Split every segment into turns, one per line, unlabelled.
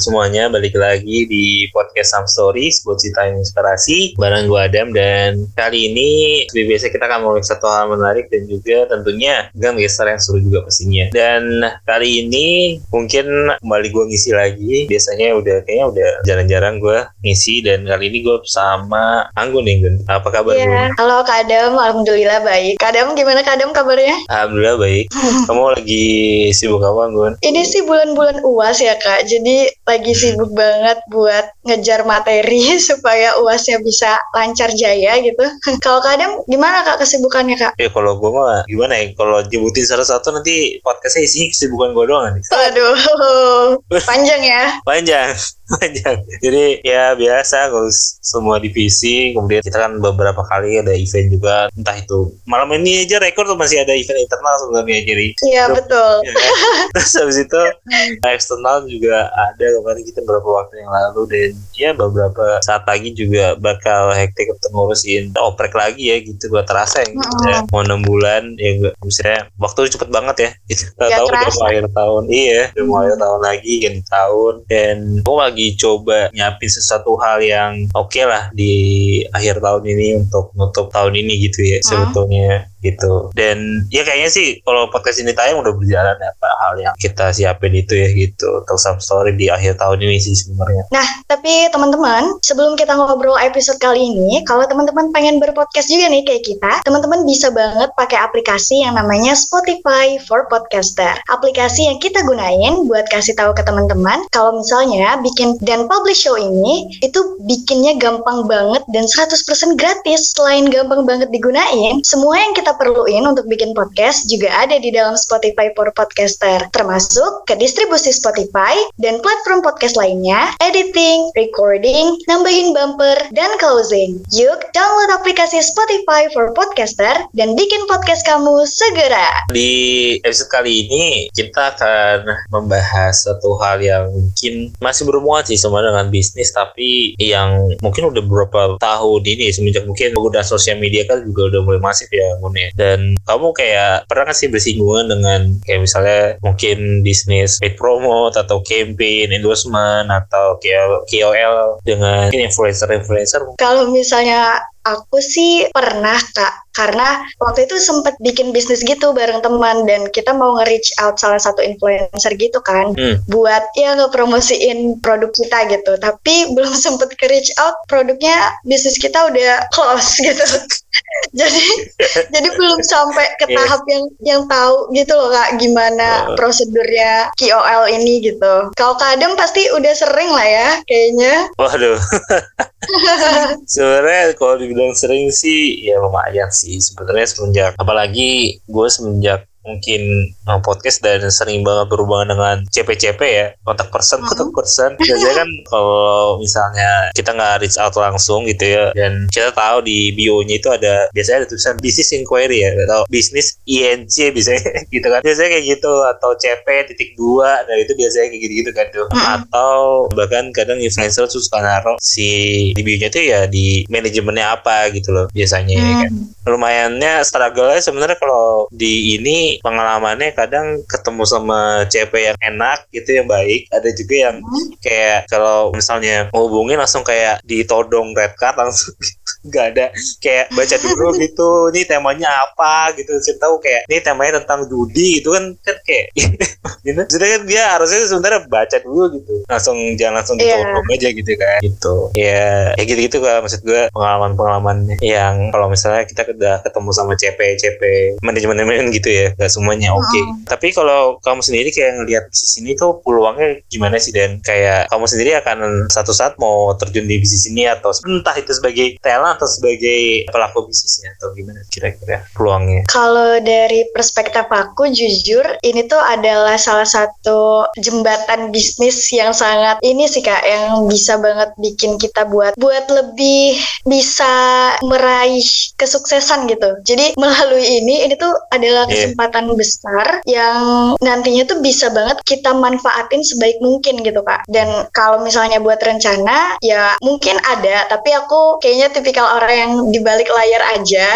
semuanya, balik lagi di podcast Some Stories buat cerita inspirasi bareng gue Adam dan kali ini seperti biasa kita akan mengulik satu hal menarik dan juga tentunya dengan gestar yang seru juga pastinya. Dan kali ini mungkin kembali gue ngisi lagi. Biasanya udah kayaknya udah jarang-jarang gue ngisi dan kali ini gue sama Anggun nih Gun. Apa kabar
Iya, halo Kak Adam, Alhamdulillah baik. Kak Adam gimana Kak Adam kabarnya?
Alhamdulillah baik. Kamu lagi sibuk apa Anggun?
Ini sih bulan-bulan uas ya Kak, jadi lagi sibuk banget buat ngejar materi supaya uasnya bisa lancar jaya gitu. Kalau Adam gimana Kak kesibukannya Kak?
Ya kalau gue mah gimana ya? Kalau nyebutin salah satu nanti podcastnya isinya kesibukan gue doang nih.
Waduh, panjang ya.
Panjang. Panjang. Jadi ya biasa kalau semua divisi kemudian kita kan beberapa kali ada event juga entah itu malam ini aja rekor tuh masih ada event internal sebenarnya jadi
Iya betul.
ya, terus habis itu eksternal juga ada kemarin kita beberapa waktu yang lalu dan ya beberapa saat lagi juga bakal hektik untuk ngurusin oprek lagi ya gitu gak terasa ya, gitu ya. mau enam bulan ya misalnya waktu cepet banget ya itu
Gak
tahu udah mau akhir tahun iya udah mau akhir tahun lagi ganti tahun dan gue lagi coba nyiapin sesuatu hal yang oke lah di akhir tahun ini untuk nutup tahun ini gitu ya sebetulnya gitu dan ya kayaknya sih kalau podcast ini tayang udah berjalan ya apa hal yang kita siapin itu ya gitu untuk some story di akhir tahun ini sih sebenarnya
Nah, tapi teman-teman, sebelum kita ngobrol episode kali ini, kalau teman-teman pengen berpodcast juga nih kayak kita, teman-teman bisa banget pakai aplikasi yang namanya Spotify for Podcaster. Aplikasi yang kita gunain buat kasih tahu ke teman-teman kalau misalnya bikin dan publish show ini itu bikinnya gampang banget dan 100% gratis. Selain gampang banget digunain, semua yang kita perluin untuk bikin podcast juga ada di dalam Spotify for Podcaster, termasuk ke distribusi Spotify dan platform podcast lainnya, editing, recording, nambahin bumper, dan closing. Yuk, download aplikasi Spotify for Podcaster dan bikin podcast kamu segera.
di episode kali ini kita akan membahas satu hal yang mungkin masih berhubungan sih sama dengan bisnis tapi yang mungkin udah beberapa tahun ini semenjak mungkin penggunaan sosial media kan juga udah mulai masif ya ya. dan kamu kayak pernah nggak sih bersinggungan dengan kayak misalnya mungkin bisnis paid promote atau campaign endorsement atau KOL dengan influencer-influencer
Kalau misalnya aku sih pernah kak, karena waktu itu sempet bikin bisnis gitu bareng teman dan kita mau nge-reach out salah satu influencer gitu kan,
Hmm.
buat ya ngepromosiin produk kita gitu. Tapi belum sempet ke-reach out, produknya bisnis kita udah close gitu. jadi jadi belum sampai ke
Iya.
tahap yang yang tahu gitu loh kak gimana
Oh.
prosedurnya KOL ini gitu. Kalau Adem pasti udah sering lah ya kayaknya.
Waduh. Sebenarnya kalau dibilang sering sih ya lumayan sih sebenarnya semenjak apalagi gue semenjak mungkin uh, podcast dan sering banget berhubungan dengan CP-CP ya. Kontak person kontak person. Biasanya kan kalau misalnya kita nggak reach out langsung gitu ya dan kita tahu di bio-nya itu ada biasanya ada tulisan business inquiry ya. Atau business INC biasanya gitu kan. Biasanya kayak gitu atau CP titik dua nah itu biasanya kayak gitu-gitu kan tuh. Atau bahkan kadang influencer tuh suka naruh si di bio-nya tuh ya di manajemennya apa gitu loh biasanya ya kan. Lumayannya struggle-nya sebenarnya kalau di ini pengalamannya kadang ketemu sama CP yang enak gitu yang baik ada juga yang kayak kalau misalnya hubungin langsung kayak ditodong red card langsung. nggak ada kayak baca dulu gitu ini temanya apa? gitu. Saya tahu kayak ini temanya tentang judi gitu kan kan kayak gitu. Sedangkan dia harusnya sebenarnya baca dulu gitu. Langsung jangan langsung
Iya.
ditodong aja gitu kan gitu. Ya kayak gitu gitu kan maksud gue pengalaman pengalaman yang kalau misalnya kita udah ketemu sama CP CP manajemen manajemen gitu ya nggak semuanya oke. Tapi kalau kamu sendiri kayak ngelihat bisnis ini tuh peluangnya gimana sih? Dan kayak kamu sendiri akan satu saat mau terjun di bisnis ini atau entah itu sebagai talent atau sebagai pelaku bisnisnya atau gimana kira-kira peluangnya
Kalau dari perspektif aku jujur ini tuh adalah salah satu jembatan bisnis yang sangat ini sih kak yang bisa banget bikin kita buat buat lebih bisa meraih kesuksesan gitu. Jadi melalui ini ini tuh adalah
Iya.
kesempatan besar yang nantinya tuh bisa banget kita manfaatin sebaik mungkin gitu kak. Dan kalau misalnya buat rencana ya mungkin ada tapi aku kayaknya tipikal tipikal orang yang di balik layar aja.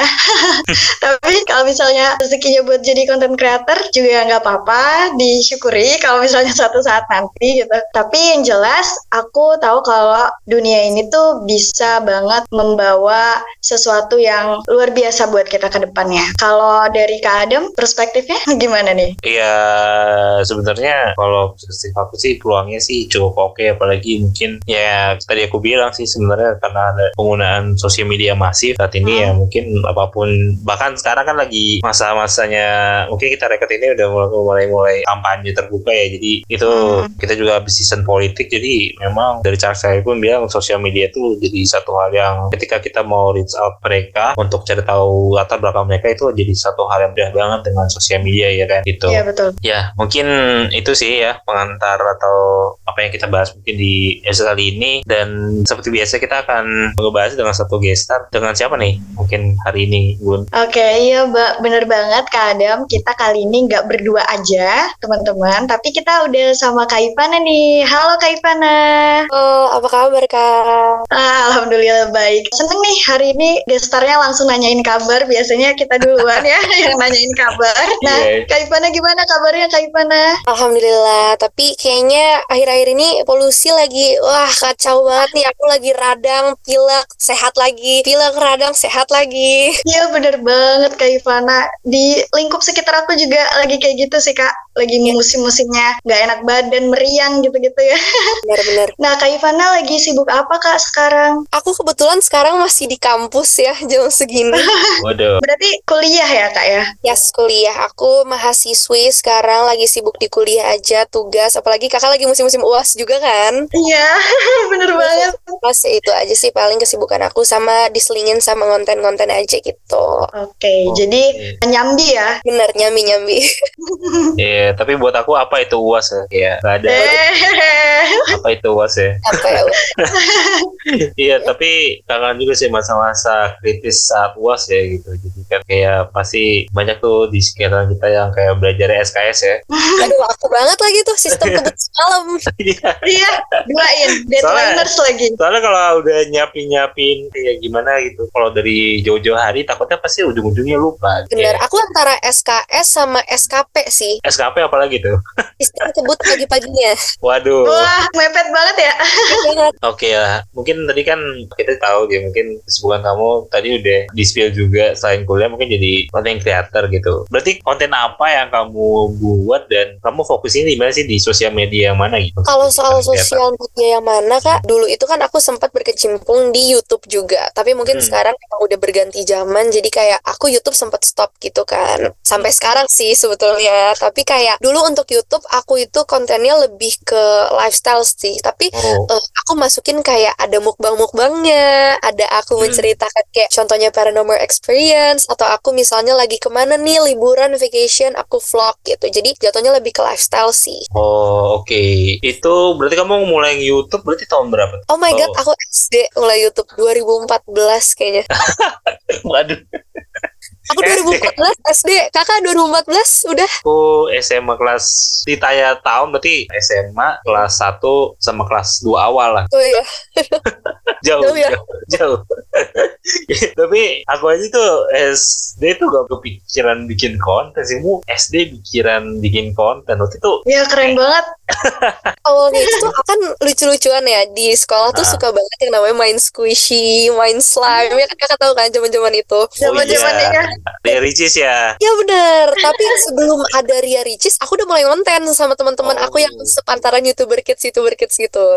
Tapi kalau misalnya rezekinya buat jadi content creator juga nggak apa-apa, disyukuri kalau misalnya suatu saat nanti gitu. Tapi yang jelas aku tahu kalau dunia ini tuh bisa banget membawa sesuatu yang luar biasa buat kita ke depannya. Kalau dari Kak Adam, perspektifnya gimana nih?
Iya, sebenarnya kalau perspektif aku sih peluangnya sih cukup oke, apalagi mungkin ya tadi aku bilang sih sebenarnya karena ada penggunaan sosial media masif saat ini ya
Hmm.
mungkin apa pun bahkan sekarang kan lagi masa-masanya mungkin kita record ini udah mulai mulai mulai kampanye terbuka ya jadi itu
Hmm.
kita juga habis season politik jadi memang dari cara saya pun bilang sosial media itu jadi satu hal yang ketika kita mau reach out mereka untuk cari tahu latar belakang mereka itu jadi satu hal yang mudah banget dengan sosial media ya kan gitu
Iya betul.
Ya, mungkin itu sih ya pengantar atau apa yang kita bahas mungkin di episode kali ini dan seperti biasa kita akan ngebahas dengan satu guest star dengan siapa nih? Mungkin hari ini Gun.
Oke, iya Mbak, bener banget Kak Adam. Kita kali ini nggak berdua aja, teman-teman. Tapi kita udah sama Kak Ipana nih. Halo Kak Ipana.
Oh, apa kabar Kak?
Ah, Alhamdulillah baik. Seneng nih hari ini gestarnya langsung nanyain kabar. Biasanya kita duluan ya yang nanyain kabar. Nah,
Iya.
Kak Ipana gimana kabarnya Kak Ipana?
Alhamdulillah, tapi kayaknya akhir-akhir ini polusi lagi, wah kacau banget nih. Aku lagi radang, pilek, sehat lagi. Pilek, radang, sehat lagi.
Iya bener banget Kak Ivana. Di lingkup sekitar aku juga lagi kayak gitu sih Kak. Lagi musim-musimnya nggak enak badan, meriang gitu-gitu ya.
Benar-benar.
Nah Kak Ivana lagi sibuk apa Kak sekarang?
Aku kebetulan sekarang masih di kampus ya, jam segini.
Waduh.
Berarti kuliah ya Kak ya?
Yes, kuliah. Aku mahasiswi sekarang lagi sibuk di kuliah aja, tugas. Apalagi kakak lagi musim-musim UAS juga kan?
Iya, bener banget.
Mas ya itu aja sih paling kesibukan aku sama diselingin sama konten-konten aja gitu.
Oke,
Oh,
jadi
oke.
nyambi ya.
Bener, nyambi-nyambi.
Iya, tapi buat aku apa itu UAS ya? Iya, nggak ada
Eh,
apa itu UAS ya.
Apa ya?
Iya, tapi kangen juga sih masa-masa kritis saat UAS ya gitu. Jadi kan kayak pasti banyak tuh di sekitar kita yang kayak belajar SKS ya.
Aduh, aku banget lagi tuh sistem kebut semalam.
Iya.
Iya, duain. Deadliners lagi.
Soalnya kalau udah nyiapin-nyiapin kayak gimana gitu, kalau dari jauh-jauh hari takutnya pasti ujung-ujungnya lupa.
Bener,
Kayak
aku antara SKS sama SKP sih.
SKP apalagi tuh?
Sistem kebut pagi-paginya.
Waduh.
Wah, mepet banget ya.
Oke lah, mungkin tadi kan kita tahu ya mungkin kesibukan kamu tadi udah di spill juga selain kuliah mungkin jadi content creator gitu. Berarti konten apa yang kamu buat dan kamu fokusnya di mana sih di sosial media yang mana gitu?
Kalau soal sosial media yang mana kak, dulu itu kan aku sempat berkecimpung di YouTube juga. Tapi mungkin
Hmm.
sekarang emang udah berganti zaman, jadi kayak aku YouTube sempat stop gitu kan. Sampai sekarang sih sebetulnya. Tapi kayak dulu untuk YouTube aku itu kontennya lebih ke lifestyle sih. Tapi
Oh,
eh, aku masukin kayak ada mukbang-mukbangnya, ada aku
Hmm.
menceritakan kayak contohnya paranormal experience, atau aku misalnya lagi ke mana nih liburan, vacation, aku vlog gitu. Jadi jatuhnya lebih ke lifestyle sih.
oh oke. Itu berarti kamu mulai YouTube berarti tahun berapa?
Oh my god,
Oh.
aku SD mulai YouTube 2014 kayaknya.
Waduh,
Aku
SD.
2014 SD, kakak 2014 udah.
aku SMA kelas ditanya tahun berarti SMA kelas 1 sama kelas 2 awal lah.
Oh iya,
jauh
Jauh ya?
jauh, jauh. tapi aku aja tuh SD tuh gak kepikiran bikin konten sih mu SD pikiran bikin konten waktu itu
Ya keren banget.
awalnya itu kan lucu-lucuan ya di sekolah tuh
Ah.
suka banget yang namanya main squishy, main slime. Ya kan kakak tahu kan zaman-zaman itu.
Zaman-zamannya ya.
Ria Ricis ya
Ya bener, tapi sebelum ada Ria Ricis, aku udah mulai konten sama teman-teman
Oh.
aku yang sepantaran youtuber kids, youtuber kids gitu.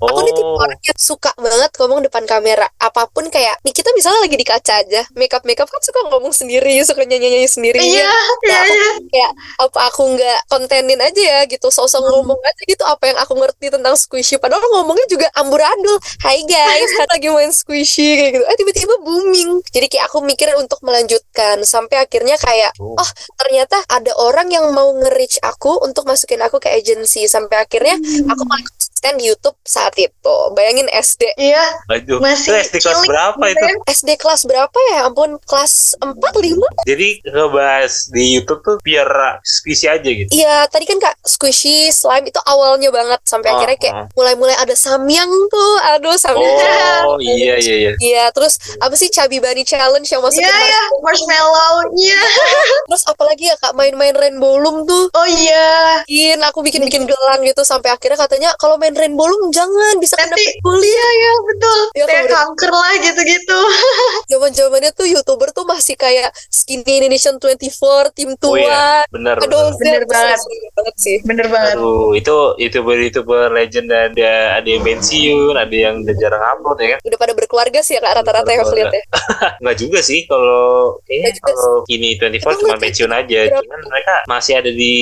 Aku nih tipe
oh
orang yang suka banget ngomong depan kamera. Apa pun kayak, nih kita misalnya lagi di kaca aja, makeup makeup kan suka ngomong sendiri, suka nyanyi nyanyi sendiri.
Iya, iya,
Nah,
iya.
kayak apa aku nggak kontenin aja ya gitu, sosok ngomong aja gitu apa yang aku ngerti tentang squishy. Padahal ngomongnya juga amburadul. Hai guys, lagi main squishy kayak gitu. Eh tiba-tiba booming. Jadi kayak aku mikir untuk melanjutkan sampai akhirnya kayak
Oh.
oh ternyata ada orang yang mau nge-reach aku untuk masukin aku ke agency sampai akhirnya aku mulai konsisten konsisten di YouTube saat itu. Bayangin SD.
Iya,
Aduh,
Masih
itu SD kelas berapa itu?
ya.
SD kelas berapa ya? Ampun, kelas 4 5.
Jadi ngebahas di YouTube tuh biar spesies aja gitu.
Iya, tadi kan Kak squishy slime itu awalnya banget sampai
Oh,
akhirnya kayak
oh.
mulai-mulai ada samyang tuh. Aduh, samyang.
Oh iya iya iya.
Iya, terus apa sih Chubby Bunny Challenge yang masuk
Iya, iya, marshmallow. Iya.
Terus apalagi ya Kak main-main Rainbow Loom tuh.
Oh iya.
Bikin aku bikin-bikin gelang gitu sampai akhirnya katanya kalau main Rainbow Loom jangan bisa kena
Nanti-
kulit.
Iya, iya, betul.
Ya,
Kayak kanker lah gitu-gitu.
Zaman-zamannya tuh YouTuber tuh masih kayak Skinny Indonesian 24, tim tua.
Oh iya, benar.
Aduh,
benar.
Bener
Zed,
banget.
banget sih.
Bener banget.
Aduh, itu youtuber youtuber legend ada ada yang pensiun, ada yang udah jarang upload ya kan?
Udah pada berkeluarga sih ya Kak rata-rata yang aku lihat ya.
Enggak juga sih kalau kayaknya
juga
kalau ini 24
Emang
cuma pensiun aja. Cuman mereka masih ada di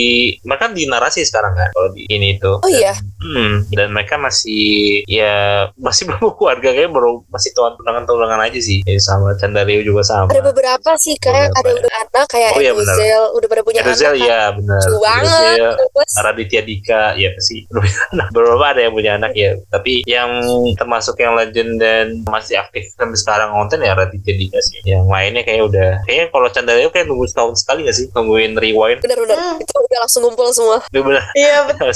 mereka di narasi sekarang kan kalau di ini itu.
Oh iya.
Hmm, dan mereka masih ya masih belum keluarga kayak baru masih tuan tunangan tunangan aja sih. Ya, sama Candario juga sama.
Ada beberapa sih kayak
Beberapa
ada
ya.
udah anak kayak
Oh iya, benar.
Edozel udah pada punya
Edozel
anak. kan.
ya benar.
Lucu banget.
Raditya Dika ya pasti belum punya anak. beberapa ada yang punya anak ya tapi yang termasuk yang legend dan masih aktif sampai sekarang konten ya Raditya Dika sih yang lainnya kayak udah kayaknya kalau Candario kayak nunggu setahun sekali gak sih nungguin rewind
benar-benar
Hmm.
itu udah langsung ngumpul semua.
Udah bener
Iya, betul.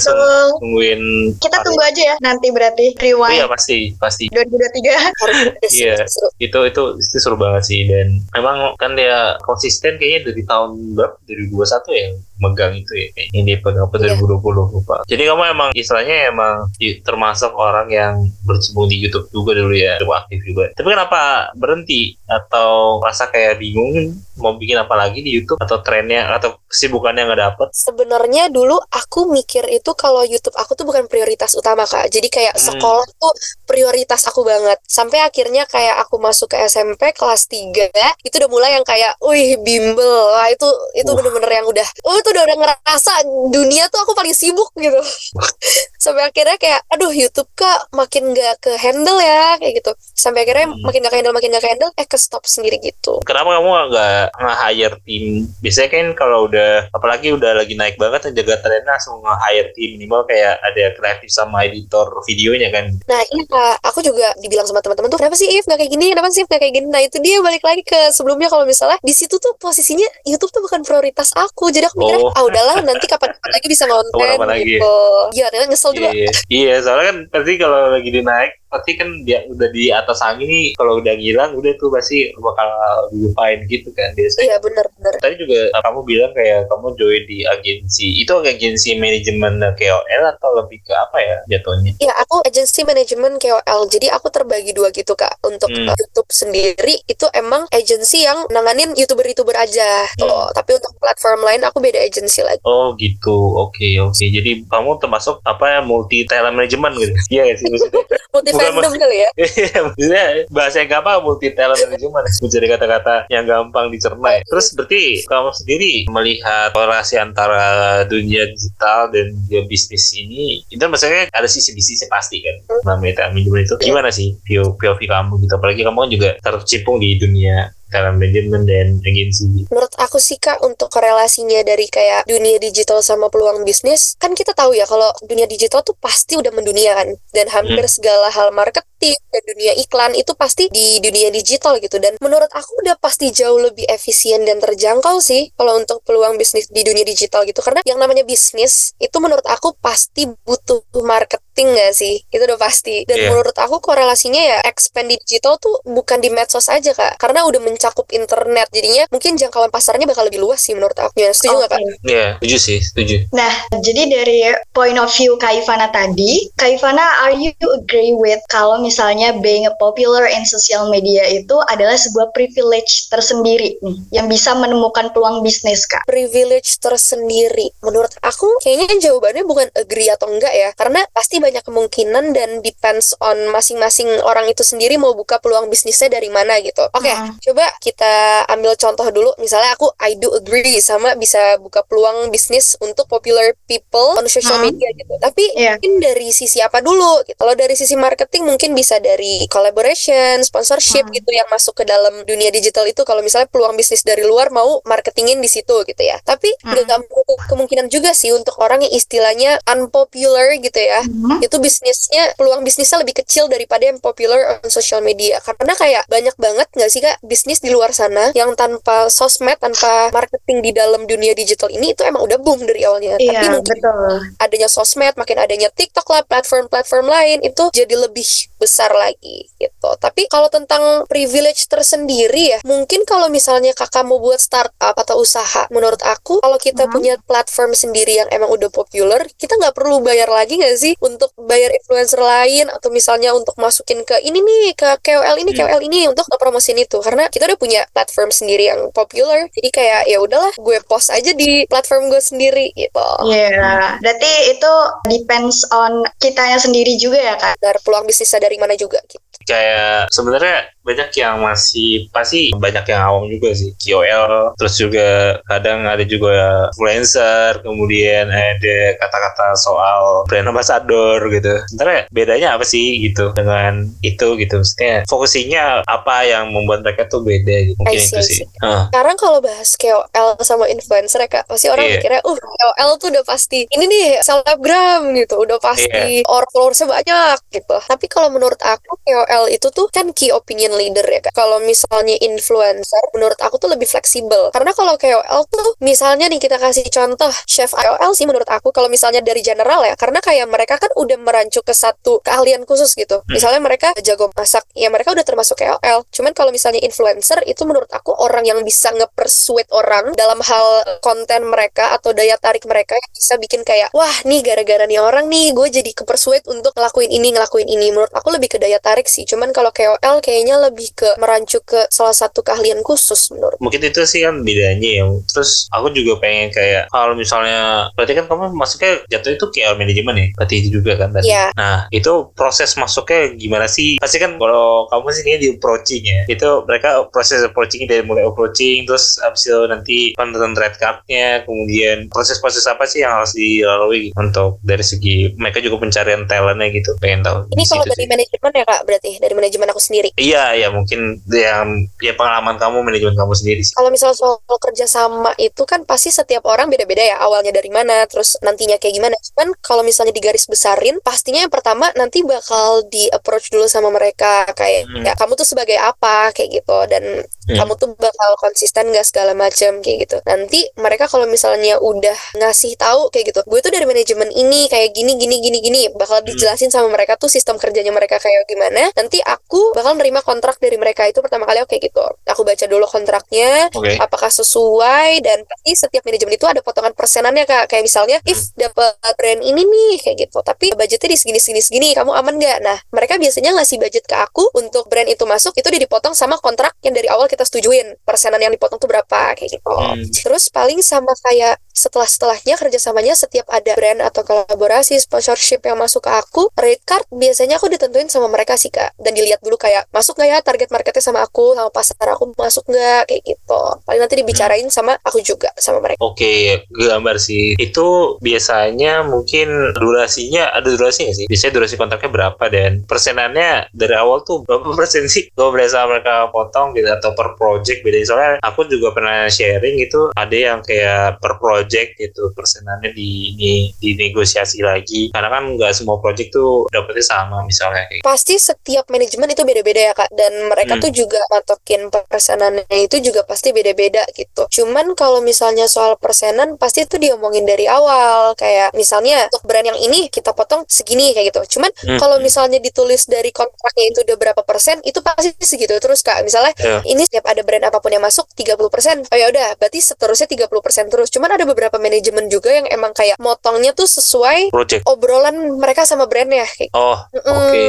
nungguin
Kita tunggu aja ya nanti berarti
Oh iya
rewind
pasti. pasti
2023.
Harus
Iya. itu itu itu seru banget sih dan memang kan dia konsisten kayaknya dari tahun berapa? 2021 ya megang itu ya kayak ini pegang apa
Iya.
2020 lupa. Jadi kamu emang istilahnya emang di- termasuk orang yang berkecimpung di YouTube juga dulu ya cukup aktif juga. Tapi kenapa berhenti? Atau rasa kayak bingung mau bikin apa lagi di YouTube? Atau trennya atau kesibukannya nggak dapet?
Sebenarnya dulu aku mikir itu kalau YouTube aku tuh bukan prioritas utama kak. Jadi kayak
Hmm.
sekolah tuh prioritas aku banget. Sampai akhirnya kayak aku masuk ke SMP kelas 3 itu udah mulai yang kayak, wih bimbel. Wah itu itu bener-bener yang udah, oh itu udah udah ngerasa dunia tuh aku paling sibuk gitu. Sampai akhirnya kayak, aduh YouTube kak makin gak ke handle ya kayak gitu. Sampai akhirnya
Hmm.
makin gak ke handle makin gak ke handle, eh ke stop sendiri gitu.
kenapa kamu nggak nge-hire tim biasanya kan kalau udah apalagi udah lagi naik banget jaga trennya langsung nge-hire tim minimal kayak ada kreatif sama editor videonya kan
Nah iya kak, aku juga dibilang sama teman-teman tuh kenapa sih If nggak kayak gini, kenapa sih If nggak kayak gini. Nah itu dia balik lagi ke sebelumnya kalau misalnya di situ tuh posisinya YouTube tuh bukan prioritas aku, jadi aku mikirnya
Oh.
ah udahlah nanti kapan-kapan lagi bisa ngonten
lagi.
gitu. Iya, dan nyesel juga.
Iya, iya soalnya kan pasti kalau lagi dinaik pasti kan dia udah di atas angin nih kalau udah ngilang udah tuh pasti bakal dilupain gitu kan biasanya.
Iya bener-bener.
Tadi juga kamu bilang kayak kamu join di agensi itu agensi manajemen KOL atau lebih ke apa ya jatuhnya?
Iya, aku agency manajemen KOL. Jadi aku terbagi dua gitu kak. Untuk
Hmm.
YouTube sendiri itu emang agency yang nanganin youtuber-youtuber aja.
Hmm.
Tuh. Tapi untuk platform lain aku beda agency lagi.
Oh gitu, oke oke. Jadi kamu termasuk apa ya multi talent management gitu? Iya sih maksudnya?
Multi
Bukan,
fandom kali ya.
Iya, bahasa yang gampang multi talent management mencari kata-kata yang gampang dicerna. ya. Terus berarti kamu sendiri melihat korelasi antara dunia digital dan dunia bisnis ini, itu maksudnya ada sisi bisnisnya pasti kan, namanya talent management itu. Gimana sih POV kamu gitu? Apalagi kamu kan juga tercipung di dunia talent management dan agensi.
Menurut aku sih kak untuk korelasinya dari kayak dunia digital sama peluang bisnis kan kita tahu ya kalau dunia digital tuh pasti udah mendunia kan? Dan hampir segala hal marketing dan dunia iklan itu pasti di dunia digital gitu. Dan menurut aku udah pasti jauh lebih efisien dan terjangkau sih kalau untuk peluang bisnis di dunia digital gitu. Karena yang namanya bisnis itu menurut aku pasti butuh marketing gak sih itu udah pasti dan
Iya.
menurut aku korelasinya ya expand di digital tuh bukan di medsos aja kak karena udah mencakup internet jadinya mungkin jangkauan pasarnya bakal lebih luas sih menurut aku ya setuju nggak kak?
Oke.
Iya, setuju sih, setuju.
Nah, jadi dari point of view Kak Ivana tadi, Kak Ivana, are you agree with kalau misalnya being a popular in social media itu adalah sebuah privilege tersendiri nih, yang bisa menemukan peluang bisnis, Kak?
privilege tersendiri. Menurut aku kayaknya jawabannya bukan agree atau enggak ya, karena pasti banyak kemungkinan dan depends on masing-masing orang itu sendiri mau buka peluang bisnisnya dari mana gitu. Oke,
Hmm.
coba kita ambil contoh dulu. Misalnya aku I do agree sama bisa buka peluang bisnis untuk popular people on social
Hmm.
media gitu. Tapi
Iya.
mungkin dari sisi apa dulu? gitu. Kalau dari sisi marketing mungkin bisa dari collaboration, sponsorship
Hmm.
gitu yang masuk ke dalam dunia digital itu. Kalau misalnya peluang bisnis dari luar mau marketingin di situ gitu ya. Tapi
Hmm.
nggak menutup kemungkinan juga sih untuk orang yang istilahnya unpopular gitu ya.
Hmm. Mhm.
itu bisnisnya peluang bisnisnya lebih kecil daripada yang popular on social media karena kayak banyak banget nggak sih kak bisnis di luar sana yang tanpa sosmed tanpa marketing di dalam dunia digital ini itu emang udah boom dari awalnya tapi
Iya,
mungkin
betul.
adanya sosmed makin adanya TikTok lah platform-platform lain itu jadi lebih besar lagi gitu tapi kalau tentang privilege tersendiri ya mungkin kalau misalnya kakak mau buat startup atau usaha menurut aku kalau kita
Mhm.
punya platform sendiri yang emang udah populer kita nggak perlu bayar lagi nggak sih untuk bayar influencer lain atau misalnya untuk masukin ke ini nih ke KOL ini
Hmm.
KOL ini untuk promosiin itu karena kita udah punya platform sendiri yang populer jadi kayak ya udahlah gue post aja di platform gue sendiri gitu
Iya, berarti itu depends on kitanya sendiri juga ya kak.
dari peluang bisnisnya dari mana juga gitu.
kayak sebenarnya banyak yang masih pasti banyak yang awam juga sih KOL terus juga kadang ada juga influencer kemudian ada kata-kata soal brand ambassador gitu sebenarnya bedanya apa sih gitu dengan itu gitu maksudnya fokusnya apa yang membuat mereka tuh beda gitu mungkin
see,
itu sih
see.
Heeh.
Sekarang kalau bahas KOL sama influencer ya kak, pasti orang
Iya.
mikirnya, uh KOL tuh udah pasti ini nih selebgram gitu, udah pasti
Iya.
orang followersnya banyak gitu. Tapi kalau menurut aku KOL itu tuh kan key opinion leader ya kak. Kalau misalnya influencer, menurut aku tuh lebih fleksibel. Karena kalau KOL tuh, misalnya nih kita kasih contoh chef KOL sih menurut aku kalau misalnya dari general ya, karena kayak mereka kan udah merancu ke satu keahlian khusus gitu.
Hmm.
Misalnya mereka jago masak, ya mereka udah termasuk KOL. Cuman kalau misalnya influencer itu menurut aku orang yang bisa nge-persuade orang dalam hal konten mereka atau daya tarik mereka yang bisa bikin kayak wah nih gara-gara nih orang nih gue jadi ke-persuade untuk ngelakuin ini ngelakuin ini menurut aku lebih ke daya tarik sih cuman kalau KOL kayaknya lebih ke merancu ke salah satu keahlian khusus menurut
mungkin itu sih kan bedanya ya. Terus aku juga pengen kayak kalau misalnya berarti kan kamu masuknya jatuh itu KL manajemen ya? Berarti itu juga kan tadi
Iya.
nah itu proses masuknya gimana sih? Pasti kan kalau kamu sih kayaknya di approaching ya. Itu mereka proses approaching dari mulai approaching terus abis itu nanti penentuan red cardnya kemudian proses-proses apa sih yang harus dilalui gitu, untuk dari segi mereka juga pencarian talentnya gitu. Pengen tahu
ini kalau dari
sih.
manajemen ya kak berarti? Dari manajemen aku sendiri?
Iya iya mungkin yang ya pengalaman kamu manajemen kamu sendiri sih
kalau misalnya soal kerjasama itu kan pasti setiap orang beda-beda ya awalnya dari mana terus nantinya kayak gimana cuman kalau misalnya digaris besarin pastinya yang pertama nanti bakal di approach dulu sama mereka kayak
Hmm.
ya kamu tuh sebagai apa kayak gitu dan
Hmm.
kamu tuh bakal konsisten gak segala macam kayak gitu nanti mereka kalau misalnya udah ngasih tahu kayak gitu gue tuh dari manajemen ini kayak gini gini gini gini bakal
Hmm.
dijelasin sama mereka tuh sistem kerjanya mereka kayak gimana nanti aku bakal nerima kontrak dari mereka itu pertama kali oke gitu. Aku baca dulu kontraknya
oke.
apakah sesuai dan pasti setiap manajemen itu ada potongan persenannya kak. Kayak misalnya if dapat brand ini nih kayak gitu. Tapi budgetnya di segini segini segini kamu aman nggak? Nah mereka biasanya ngasih budget ke aku untuk brand itu masuk itu udah dipotong sama kontrak yang dari awal kita setujuin persenan yang dipotong tuh berapa kayak gitu.
Hmm.
terus paling sama kayak setelah setelahnya kerjasamanya setiap ada brand atau kolaborasi sponsorship yang masuk ke aku rate card biasanya aku ditentuin sama mereka sih kak. Dan dilihat dulu kayak masuk nggak ya target marketnya sama aku sama pasar aku masuk nggak kayak gitu paling nanti dibicarain sama aku juga sama mereka
Oke, gambar sih. Itu biasanya mungkin durasinya ada durasi nggak sih? Biasanya durasi kontraknya berapa dan persenannya dari awal tuh berapa persen sih? Kalau berdasarkan mereka potong gitu atau per project beda. Soalnya aku juga pernah sharing gitu, ada yang kayak per project gitu persenannya di ini dinegosiasi lagi. Karena kan nggak semua project tuh dapetnya sama misalnya kayak.
pasti setiap manajemen itu beda-beda ya kak dan mereka
Hmm.
tuh juga matokin persenannya itu juga pasti beda-beda gitu cuman kalau misalnya soal persenan pasti itu diomongin dari awal kayak misalnya untuk brand yang ini kita potong segini kayak gitu cuman
Hmm.
kalau misalnya ditulis dari kontraknya itu udah berapa persen itu pasti segitu terus kak misalnya
Iya.
ini setiap ada brand apa pun yang masuk 30 persen oh ya udah berarti seterusnya 30 persen terus cuman ada beberapa manajemen juga yang emang kayak motongnya tuh sesuai
project.
obrolan mereka sama brandnya kayak
Oh, oke.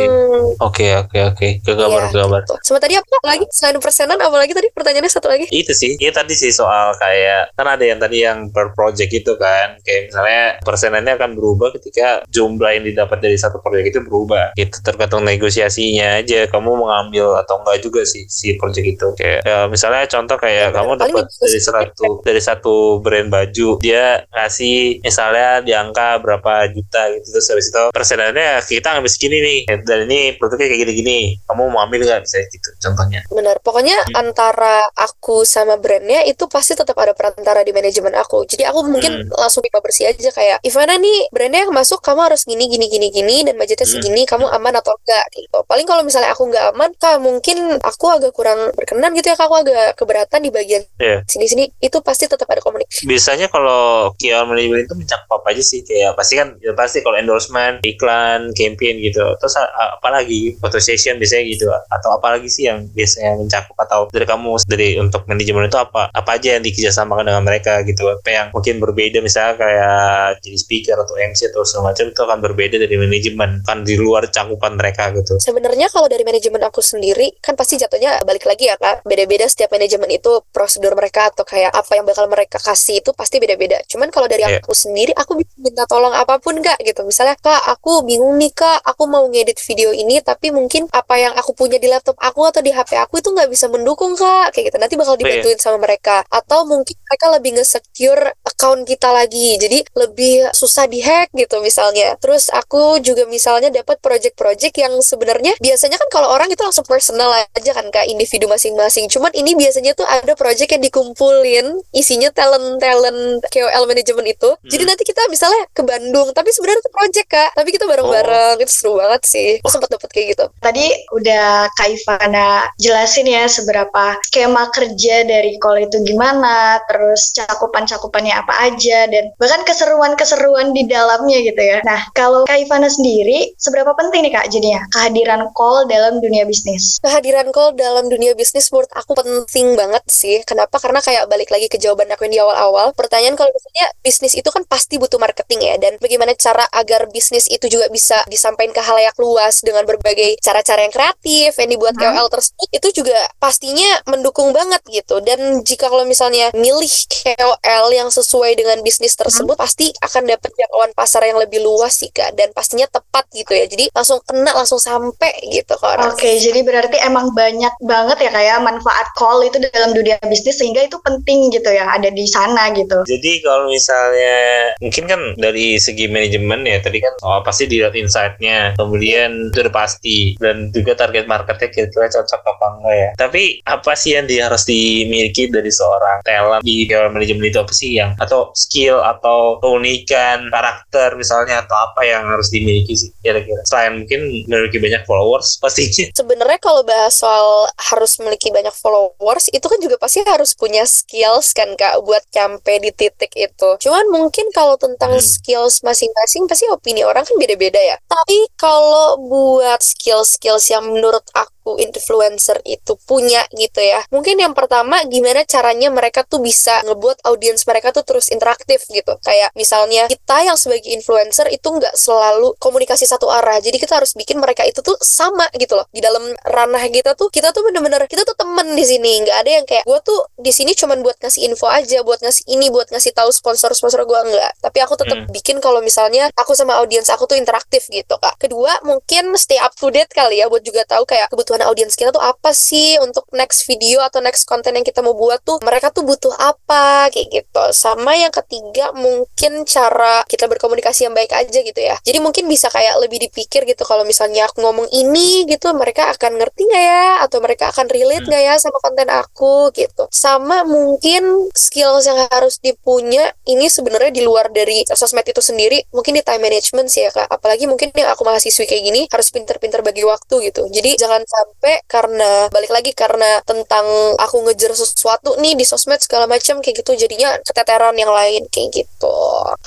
Oke, oke, oke. Ke gambar,
Iya, gitu. Sama tadi apa lagi? Selain persenan, apa lagi tadi? Pertanyaannya satu lagi.
itu sih. Ya tadi sih soal kayak kan ada yang tadi yang per project itu kan. Kayak misalnya persenannya akan berubah ketika jumlah yang didapat dari satu project itu berubah. Itu tergantung negosiasinya aja. Kamu mengambil atau enggak juga sih si project itu. Kayak ya, misalnya contoh kayak
Ya,
kamu dapat dari satu dari satu brand baju dia ngasih misalnya di angka berapa juta gitu. Terus habis itu persenannya kita ngambil segini nih. Dan ini produknya kayak gini-gini. Kamu mau ambil nggak bisa gitu contohnya
Benar. Pokoknya
Hmm.
antara aku sama brandnya itu pasti tetap ada perantara di manajemen aku. Jadi aku mungkin
Hmm.
langsung pipa bersih aja kayak Ivana nih brandnya yang masuk kamu harus gini gini gini gini dan budgetnya
Hmm.
segini kamu aman atau enggak gitu. Paling kalau misalnya aku nggak aman kak mungkin aku agak kurang berkenan gitu ya kak aku agak keberatan di bagian
Iya.
sini-sini itu pasti tetap ada komunikasi.
biasanya kalau QR manajemen itu mencakup apa aja sih kayak pasti kan ya pasti kalau endorsement iklan campaign gitu terus a- a- apa lagi photo session biasanya gitu atau apa lagi sih yang biasanya mencakup atau dari kamu dari untuk manajemen itu apa apa aja yang dikerjasamakan dengan mereka gitu apa yang mungkin berbeda misalnya kayak jadi speaker atau MC atau segala macam itu akan berbeda dari manajemen kan di luar cakupan mereka gitu
Sebenarnya kalau dari manajemen aku sendiri kan pasti jatuhnya balik lagi ya kak beda-beda setiap manajemen itu prosedur mereka atau kayak apa yang bakal mereka kasih itu pasti beda-beda. Cuman kalau dari
Iya.
aku sendiri aku bisa minta tolong apa pun kak gitu. Misalnya kak aku bingung nih kak aku mau ngedit video ini tapi mungkin apa yang aku punya di laptop aku atau di HP aku itu nggak bisa mendukung kak kayak gitu. Nanti bakal
iya.
dibantuin sama mereka atau mungkin mereka lebih nge-secure account kita lagi jadi lebih susah dihack gitu misalnya. Terus aku juga misalnya dapat project-project yang sebenarnya biasanya kan kalau orang itu langsung personal aja kan kak individu masing-masing. Cuman ini biasanya tuh ada project yang dikumpulin isinya talent-talent KOL manajemen itu. Jadi
Hmm.
nanti kita misalnya ke Bandung tapi sebenarnya itu project kak. Tapi kita bareng-bareng itu seru banget sih. Aku sempat dapat kayak gitu.
Tadi udah Kak Ivana jelasin ya seberapa skema kerja dari call itu gimana, terus cakupan-cakupannya apa aja, dan bahkan keseruan-keseruan di dalamnya gitu ya. Nah, kalau Kak Ivana sendiri, seberapa penting nih Kak jadinya kehadiran call dalam dunia bisnis?
kehadiran call dalam dunia bisnis menurut aku penting banget sih. Kenapa? Karena kayak balik lagi ke jawaban aku yang di awal-awal. Pertanyaan kalau misalnya bisnis itu kan pasti butuh marketing ya. Dan bagaimana cara agar bisnis itu juga bisa disampaikan ke halayak luas dengan berbagai cara-cara yang kreatif yang dibuat
Hmm.
KOL tersebut itu juga pastinya mendukung banget gitu. Dan jika kalau misalnya milih KOL yang sesuai dengan bisnis tersebut pasti akan dapat jangkauan pasar yang lebih luas sih Kak. Dan pastinya tepat gitu ya. Jadi langsung kena, langsung sampai gitu ke orang.
Oke, jadi berarti emang banyak banget ya kayak manfaat call itu dalam dunia bisnis sehingga itu penting gitu ya ada di sana gitu.
Jadi kalau misalnya mungkin kan dari segi manajemen ya tadi kan oh, pasti dilihat insight-nya, kemudian itu udah pasti dan juga target marketnya kira-kira cocok apa enggak ya. Tapi apa sih yang dia harus dimiliki dari seorang talent di dalam manajemen itu apa sih yang atau skill atau keunikan karakter misalnya atau apa yang harus dimiliki sih kira-kira selain mungkin memiliki banyak followers pastinya.
Sebenarnya kalau bahas soal harus memiliki banyak followers itu kan juga pasti harus punya skills kan kak buat nyampe di titik itu. Cuman mungkin kalau tentang
Hmm.
skills masing-masing pasti opini orang kan beda-beda ya. Tapi kalau buat skills-skills yang menurut aku influencer itu punya gitu ya. Mungkin yang pertama gimana caranya mereka tuh bisa ngebuat audiens mereka tuh terus interaktif gitu. Kayak misalnya kita yang sebagai influencer itu nggak selalu komunikasi satu arah. Jadi kita harus bikin mereka itu tuh sama gitu loh. Di dalam ranah kita tuh kita tuh bener-bener kita tuh temen di sini. Nggak ada yang kayak gue tuh di sini cuman buat ngasih info aja, buat ngasih ini, buat ngasih tahu sponsor-sponsor gue enggak. Tapi aku tetap
Hmm.
bikin kalau misalnya aku sama audiens aku tuh interaktif gitu kak. Kedua mungkin stay up to date kali ya buat juga tahu kayak kebutuhan audiens kita tuh apa sih untuk next video atau next konten yang kita mau buat tuh mereka tuh butuh apa kayak gitu. Sama yang ketiga mungkin cara kita berkomunikasi yang baik aja gitu ya. Jadi mungkin bisa kayak lebih dipikir gitu kalau misalnya aku ngomong ini gitu mereka akan ngerti nggak ya atau mereka akan relate nggak ya sama konten aku gitu. Sama mungkin skills yang harus dipunya ini sebenarnya di luar dari sosmed itu sendiri mungkin di time management sih ya kak. Apalagi mungkin yang aku mahasiswi kayak gini harus pinter-pinter bagi waktu gitu. Jadi jangan sampai karena balik lagi karena tentang aku ngejar sesuatu nih di sosmed segala macam kayak gitu jadinya keteteran yang lain kayak gitu.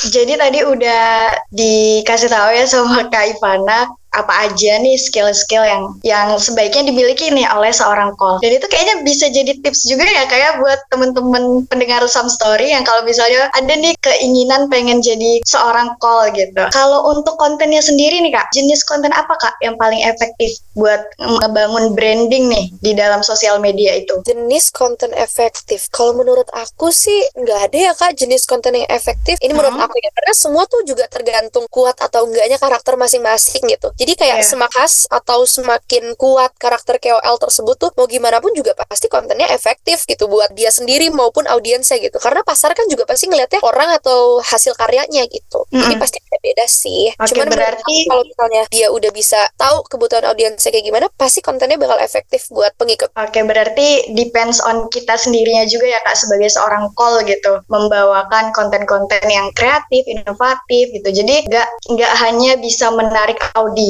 Jadi tadi udah dikasih tahu ya sama Kak Ivana apa aja nih skill-skill yang yang sebaiknya dimiliki nih oleh seorang call. Dan itu kayaknya bisa jadi tips juga ya kayak buat temen-temen pendengar Some Story yang kalau misalnya ada nih keinginan pengen jadi seorang call gitu. Kalau untuk kontennya sendiri nih kak, jenis konten apa kak yang paling efektif buat ngebangun branding nih di dalam sosial media itu?
Jenis konten efektif. Kalau menurut aku sih nggak ada ya kak jenis konten yang efektif. Ini menurut
Hmm.
aku ya karena semua tuh juga tergantung kuat atau enggaknya karakter masing-masing gitu. Jadi kayak
Iya.
semakas atau semakin kuat karakter KOL tersebut tuh mau gimana pun juga pasti kontennya efektif gitu buat dia sendiri maupun audiensnya gitu. Karena pasar kan juga pasti ngeliatnya orang atau hasil karyanya gitu. Jadi
Mm-mm.
pasti beda-beda sih.
Oke,
Cuman
berarti-
kalau misalnya dia udah bisa tahu kebutuhan audiensnya kayak gimana, pasti kontennya bakal efektif buat pengikut.
Oke, berarti depends on kita sendirinya juga ya Kak sebagai seorang call gitu, membawakan konten-konten yang kreatif, inovatif gitu. Jadi nggak nggak hanya bisa menarik audiens,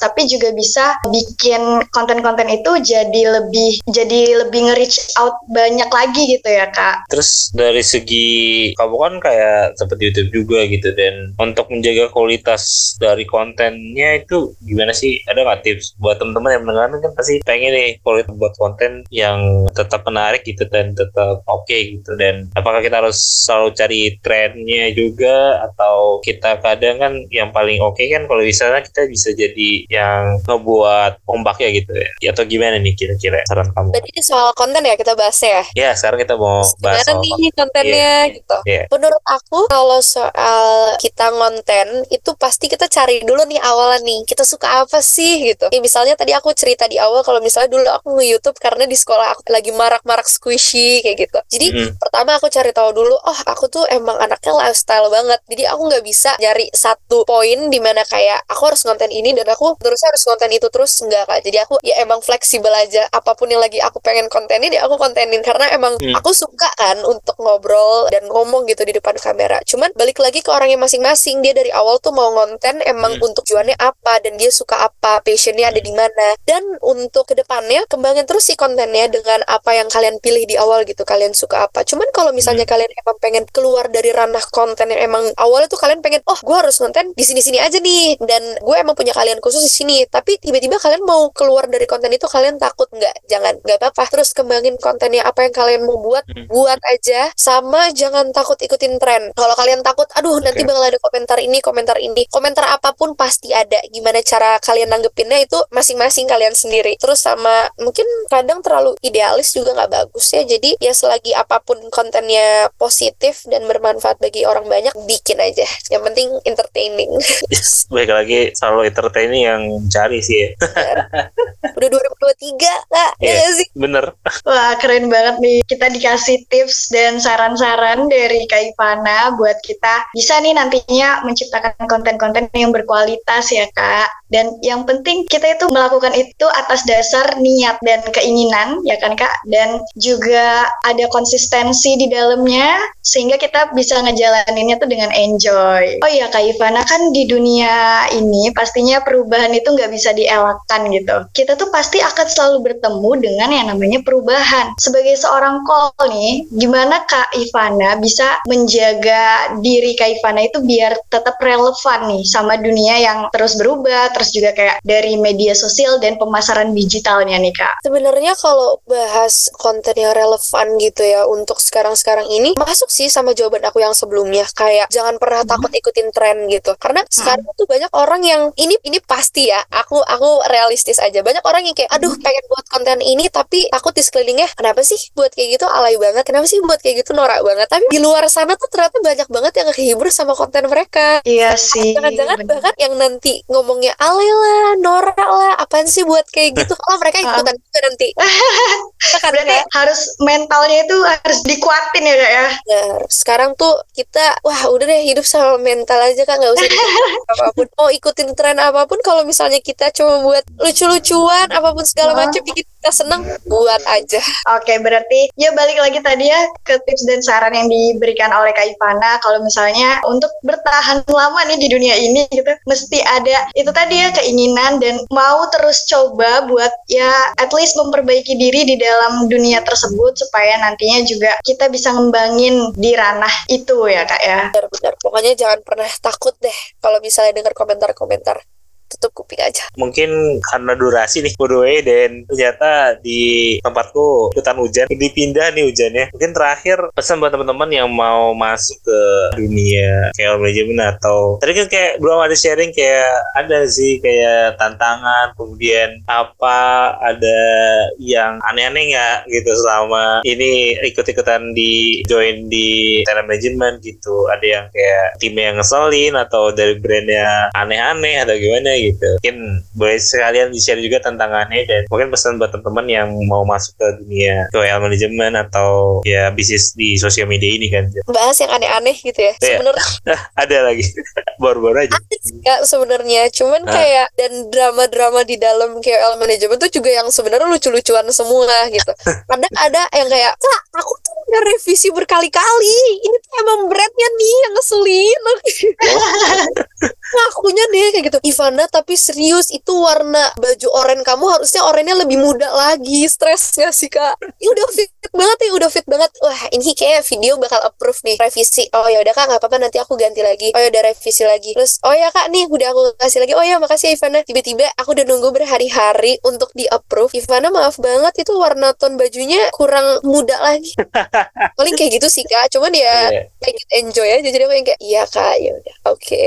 tapi juga bisa bikin konten-konten itu jadi lebih jadi lebih nge-reach out banyak lagi gitu ya Kak.
Terus dari segi kamu kan kayak seperti YouTube juga gitu dan untuk menjaga kualitas dari kontennya itu gimana sih? Ada nggak tips buat teman-teman yang mendengarkan kan pasti pengen nih kualitas buat konten yang tetap menarik gitu dan tetap oke gitu dan apakah kita harus selalu cari trennya juga atau kita kadang kan yang paling oke kan kalau misalnya kita bisa jadi yang ngebuat ombaknya gitu ya atau gimana nih kira-kira saran kamu?
Berarti ini soal konten ya kita bahas ya.
Ya sekarang kita mau bahas
Gimana
soal
nih kontennya gitu.
Iya.
Menurut aku kalau soal kita ngonten itu pasti kita cari dulu nih awalnya nih kita suka apa sih gitu. Ya, misalnya tadi aku cerita di awal kalau misalnya dulu aku nge-YouTube karena di sekolah aku lagi marak-marak squishy kayak gitu. Jadi
Mm.
pertama aku cari tahu dulu, oh aku tuh emang anaknya lifestyle banget. Jadi aku nggak bisa nyari satu poin di mana kayak aku harus ngonten ini dan aku terus harus konten itu terus enggak kak. Jadi aku ya emang fleksibel aja. Apa pun yang lagi aku pengen kontenin ya aku kontenin karena emang
Hmm.
aku suka kan untuk ngobrol dan ngomong gitu di depan kamera. Cuman balik lagi ke orangnya masing-masing. Dia dari awal tuh mau ngonten emang
Hmm.
untuk tujuannya apa dan dia suka apa, passionnya ada di mana. Dan untuk ke depannya kembangin terus sih kontennya dengan apa yang kalian pilih di awal gitu. Kalian suka apa. Cuman kalau misalnya kalian emang pengen keluar dari ranah konten yang emang awalnya tuh kalian pengen, oh gue harus konten di sini-sini aja nih. Dan gue emang punya kalian khusus di sini. Tapi tiba-tiba kalian mau keluar dari konten itu kalian takut nggak? Jangan, nggak apa-apa. Terus kembangin kontennya apa yang kalian mau buat,
Hmm.
buat aja. Sama jangan takut ikutin tren. Kalau kalian takut, aduh nanti
Oke.
bakal ada komentar ini, komentar ini. Komentar apa pun pasti ada. Gimana cara kalian nanggepinnya itu masing-masing kalian sendiri. Terus sama mungkin kadang terlalu idealis juga nggak bagus ya. Jadi ya selagi apa pun kontennya positif dan bermanfaat bagi orang banyak, bikin aja. Yang penting entertaining.
baik lagi selalu entertaining yang cari sih ya.
Udah 2023 kak, ya
Iya.
sih?
bener
Wah, keren banget nih. Kita dikasih tips dan saran-saran dari Kak Ivana buat kita bisa nih nantinya menciptakan konten-konten yang berkualitas ya, Kak. Dan yang penting kita itu melakukan itu atas dasar niat dan keinginan, ya kan, Kak? Dan juga ada konsistensi di dalamnya sehingga kita bisa ngejalaninnya tuh dengan enjoy. Oh iya, Kak Ivana kan di dunia ini pastinya perubahan itu nggak bisa dielakkan gitu. Kita tuh pasti akan selalu bertemu dengan yang namanya perubahan. Sebagai seorang call nih, gimana Kak Ivana bisa menjaga diri Kak Ivana itu biar tetap relevan nih sama dunia yang terus berubah, terus juga kayak dari media sosial dan pemasaran digitalnya nih Kak.
Sebenarnya kalau bahas konten yang relevan gitu ya untuk sekarang-sekarang ini masuk sih sama jawaban aku yang sebelumnya kayak jangan pernah
Hmm.
takut ikutin tren gitu. Karena sekarang tuh banyak orang yang ini ini pasti ya. Aku aku realistis aja. Banyak orang yang kayak aduh pengen buat konten ini tapi takut di sekelilingnya kenapa sih buat kayak gitu alay banget. Kenapa sih buat kayak gitu norak banget. Tapi di luar sana tuh ternyata banyak banget yang kehibur sama konten mereka.
Iya sih.
Jangan-jangan bahkan yang nanti ngomongnya alay lah, norak lah, apaan sih buat kayak gitu. Kalau mereka ikutan juga nanti. Ya kan,
Berarti harus mentalnya itu harus dikuatin ya Kak ya.
Sekarang tuh kita, wah udah deh hidup sama mental aja kan nggak usah dipikirin apa pun. Mau ikutin tren apa pun, kalau misalnya kita cuma buat lucu-lucuan, apa pun
segala
macam bikin kita seneng, buat aja.
Oke, berarti ya balik lagi tadi ya ke tips dan saran yang diberikan oleh Kak Ivana kalau misalnya untuk bertahan lama nih di dunia ini gitu mesti ada itu tadi ya keinginan dan mau terus coba buat ya at least memperbaiki diri di dalam dunia tersebut supaya nantinya juga kita bisa ngembangin di ranah itu ya Kak ya.
Benar-benar. Pokoknya jangan pernah takut deh kalau misalnya dengar komentar-komentar. Tutup kuping aja.
mungkin karena durasi nih by dan ternyata di tempatku ikutan hujan dipindah nih hujannya mungkin terakhir pesan buat teman-teman yang mau masuk ke dunia kayak manajemen atau tadi kan kayak belum ada sharing kayak ada sih kayak tantangan kemudian apa ada yang aneh-aneh nggak gitu selama ini ikut-ikutan di join di talent management gitu ada yang kayak tim yang ngeselin atau dari brandnya aneh-aneh atau gimana gitu. Mungkin boleh sekalian di-share juga tantangannya dan mungkin pesan buat teman-teman yang mau masuk ke dunia KOL management atau ya bisnis di sosial media ini kan.
bahas yang aneh-aneh gitu ya
Iya.
sebenarnya
Ada lagi baru-baru aja.
kak sebenarnya cuman
Ah.
kayak dan drama-drama di dalam KOL manajemen tuh juga yang sebenarnya lucu-lucuan semua gitu kadang ada yang kayak kak aku tuh udah revisi berkali-kali ini tuh emang brandnya nih yang ngeselin ngakunya deh kayak gitu. Ivana tapi serius itu warna baju oranye kamu harusnya oranye lebih muda lagi. Stres gak sih kak. Ya udah fit banget ya udah fit banget. Wah ini kayak video bakal approve nih. Revisi. Oh ya udah kak nggak apa-apa nanti aku ganti lagi. Oh ya udah revisi lagi. Terus oh ya kak nih udah aku kasih lagi. Oh ya makasih Ivana. Tiba-tiba aku udah nunggu berhari-hari untuk di approve Ivana maaf banget itu warna tone bajunya kurang muda lagi. Paling kayak gitu sih kak. Cuman ya
Iya.
kayak gitu, enjoy aja. Jadi aku yang kayak iya kak ya udah oke.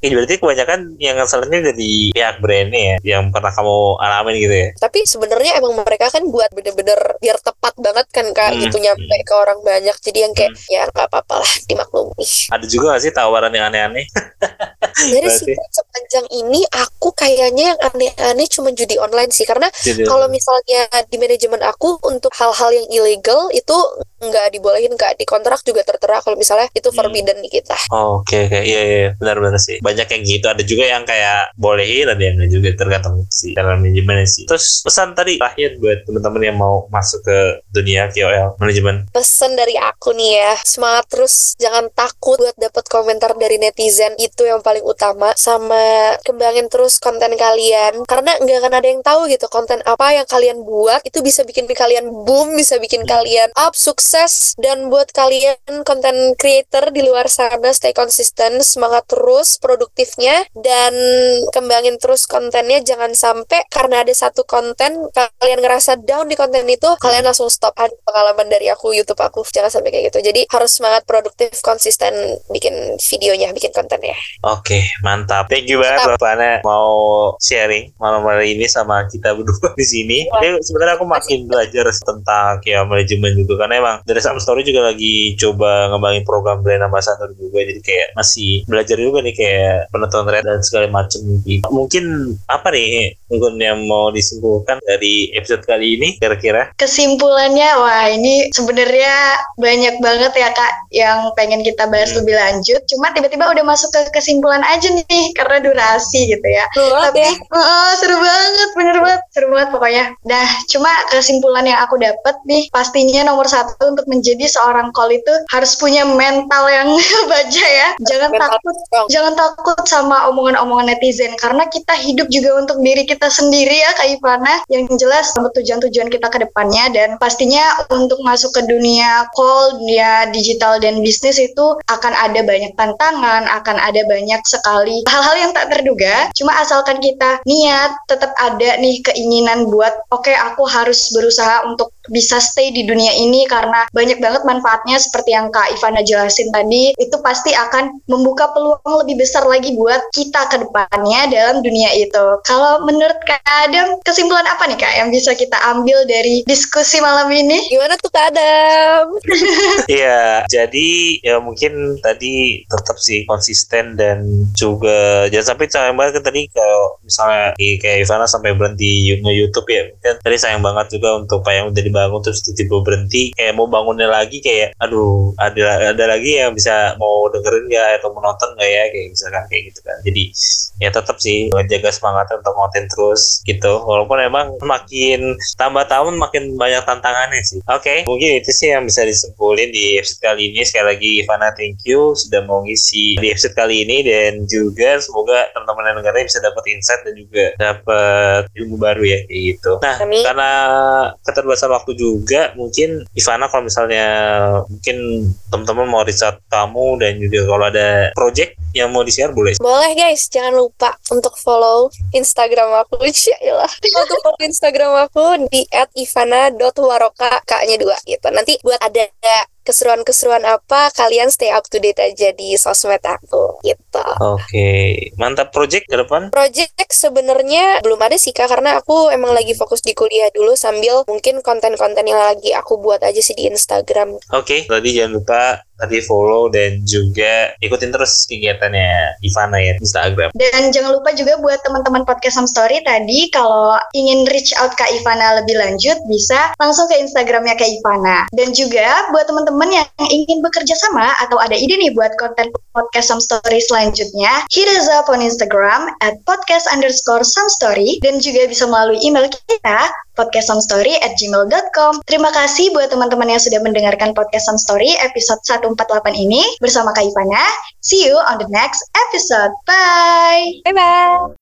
Ini berarti kebanyakan yang ngeselinnya dari pihak brandnya ya, yang pernah kamu alamin gitu ya.
tapi sebenarnya emang mereka kan buat bener-bener biar tepat banget kan kak
Hmm,
gitu nyampe ke orang banyak. Jadi yang kayak ya nggak apa-apa lah dimaklumi.
Ada juga gak sih tawaran yang aneh-aneh?
dari
Berarti-
sih sepanjang ini aku kayaknya yang aneh-aneh cuma judi online sih. Karena kalau misalnya di manajemen aku untuk hal-hal yang ilegal itu nggak dibolehin kak di kontrak juga tertera kalau misalnya itu
Hmm.
forbidden di kita.
Oh, Oke oke. Iya iya benar-benar sih. Banyak yang gitu. Ada juga yang kayak bolehin ada yang juga. Tergantung sih dalam manajemen sih. Terus pesan tadi terakhir buat teman-teman yang mau masuk ke dunia KOL manajemen.
Pesan dari aku nih ya semangat terus. Jangan takut buat dapat komentar dari netizen itu yang paling utama. Sama kembangin terus konten kalian. Karena nggak akan ada yang tahu gitu konten apa yang kalian buat itu bisa bikin kalian boom bisa bikin kalian up sukses dan buat kalian konten creator di luar sana stay konsisten semangat terus produktifnya. Dan kembangin terus kontennya jangan sampai karena ada satu konten kalian ngerasa down di konten itu kalian langsung stop. Ada pengalaman dari aku YouTube aku jangan sampai kayak gitu. Jadi harus semangat produktif konsisten bikin videonya bikin kontennya.
Oke mantap. Thank you banget Fana mau sharing malam hari ini sama kita berdua di sini.
Wah.
Jadi sebenarnya aku makin belajar tentang KOL manajemen juga karena emang dari Sam Story juga lagi coba ngembangin program brand ambassador juga jadi kayak masih belajar juga nih kayak penonton red dan segala macam gitu. mungkin apa nih mungkin yang mau disimpulkan dari episode kali ini kira-kira
Kesimpulannya, wah ini sebenarnya banyak banget ya kak yang pengen kita bahas
Hmm.
lebih lanjut. Cuma tiba-tiba udah masuk ke kesimpulan aja nih karena durasi gitu ya. Tapi
ya.
oh, seru banget, bener banget, seru banget pokoknya. Nah, cuma kesimpulan yang aku dapat nih, pastinya nomor satu untuk menjadi seorang call itu harus punya mental yang baja ya. Jangan
Mental
takut
strong.
jangan takut sama omongan-omongan netizen karena kita hidup juga untuk diri kita sendiri ya Kak Ivana yang jelas sama tujuan-tujuan kita ke depannya dan pastinya untuk masuk ke dunia call, dunia digital dan bisnis itu akan ada banyak tantangan, akan ada banyak sekali hal-hal yang tak terduga cuma asalkan kita niat tetap ada nih keinginan buat oke aku harus berusaha untuk bisa stay di dunia ini karena banyak banget manfaatnya seperti yang Kak Ivana jelasin tadi itu pasti akan membuka peluang lebih besar lagi buat kita ke depannya dalam dunia itu. Kalau menurut Kak Adam, kesimpulan apa nih Kak yang bisa kita ambil dari diskusi malam ini?
gimana tuh Kak Adam
Iya, jadi ya mungkin tadi tetap sih konsisten dan juga jangan sampai sayang banget kan tadi kalau misalnya kayak Ivana sampai berhenti YouTube ya, mungkin tadi sayang banget juga untuk apa yang udah dibangun terus tiba-tiba berhenti kayak mau bangunnya lagi kayak aduh ada ada lagi yang bisa mau dengerin nggak atau menonton nggak ya? Kayak misalkan kayak gitu kan. Jadi ya tetap sih menjaga semangatnya untuk konten terus gitu. Walaupun emang makin tambah tahun makin banyak tantangannya sih. Oke mungkin itu sih yang bisa disimpulin di episode kali ini. Sekali lagi Ivana thank you sudah mau ngisi di episode kali ini. Dan juga semoga teman-teman yang dengarnya bisa dapat insight dan juga dapat ilmu baru ya kayak gitu. Nah
Amin.
karena keterbatasan waktu juga mungkin Ivana kalau misalnya mungkin teman-teman mau out kamu dan juga kalau ada project yang mau di-share boleh
Boleh guys, jangan lupa untuk follow Instagram aku. Iyalah. Untuk follow Instagram aku di @ivana.waroka K-nya dua gitu. Nanti buat ada keseruan-keseruan apa kalian stay up to date aja di sosmed aku gitu.
Oke, mantap project ke depan.
Project sebenarnya belum ada sih kak karena aku emang lagi fokus di kuliah dulu sambil mungkin konten-konten yang lagi aku buat aja sih di Instagram.
Oke, tadi jangan lupa tadi follow dan juga ikutin terus kegiatannya Ivana ya di Instagram.
Dan jangan lupa juga buat teman-teman podcast Some Story tadi kalau ingin reach out ke Ivana lebih lanjut bisa langsung ke Instagramnya ke Ivana. Dan juga buat teman-teman yang ingin bekerja sama atau ada ide nih buat konten podcast Some Story selanjutnya, hit us up on Instagram at podcast underscore some story dan juga bisa melalui email kita podcastsomstory at gmail.com. Terima kasih buat teman-teman yang sudah mendengarkan podcast Some Story episode 148 ini bersama Kak Ivana. See you on the next episode. Bye!
Bye-bye!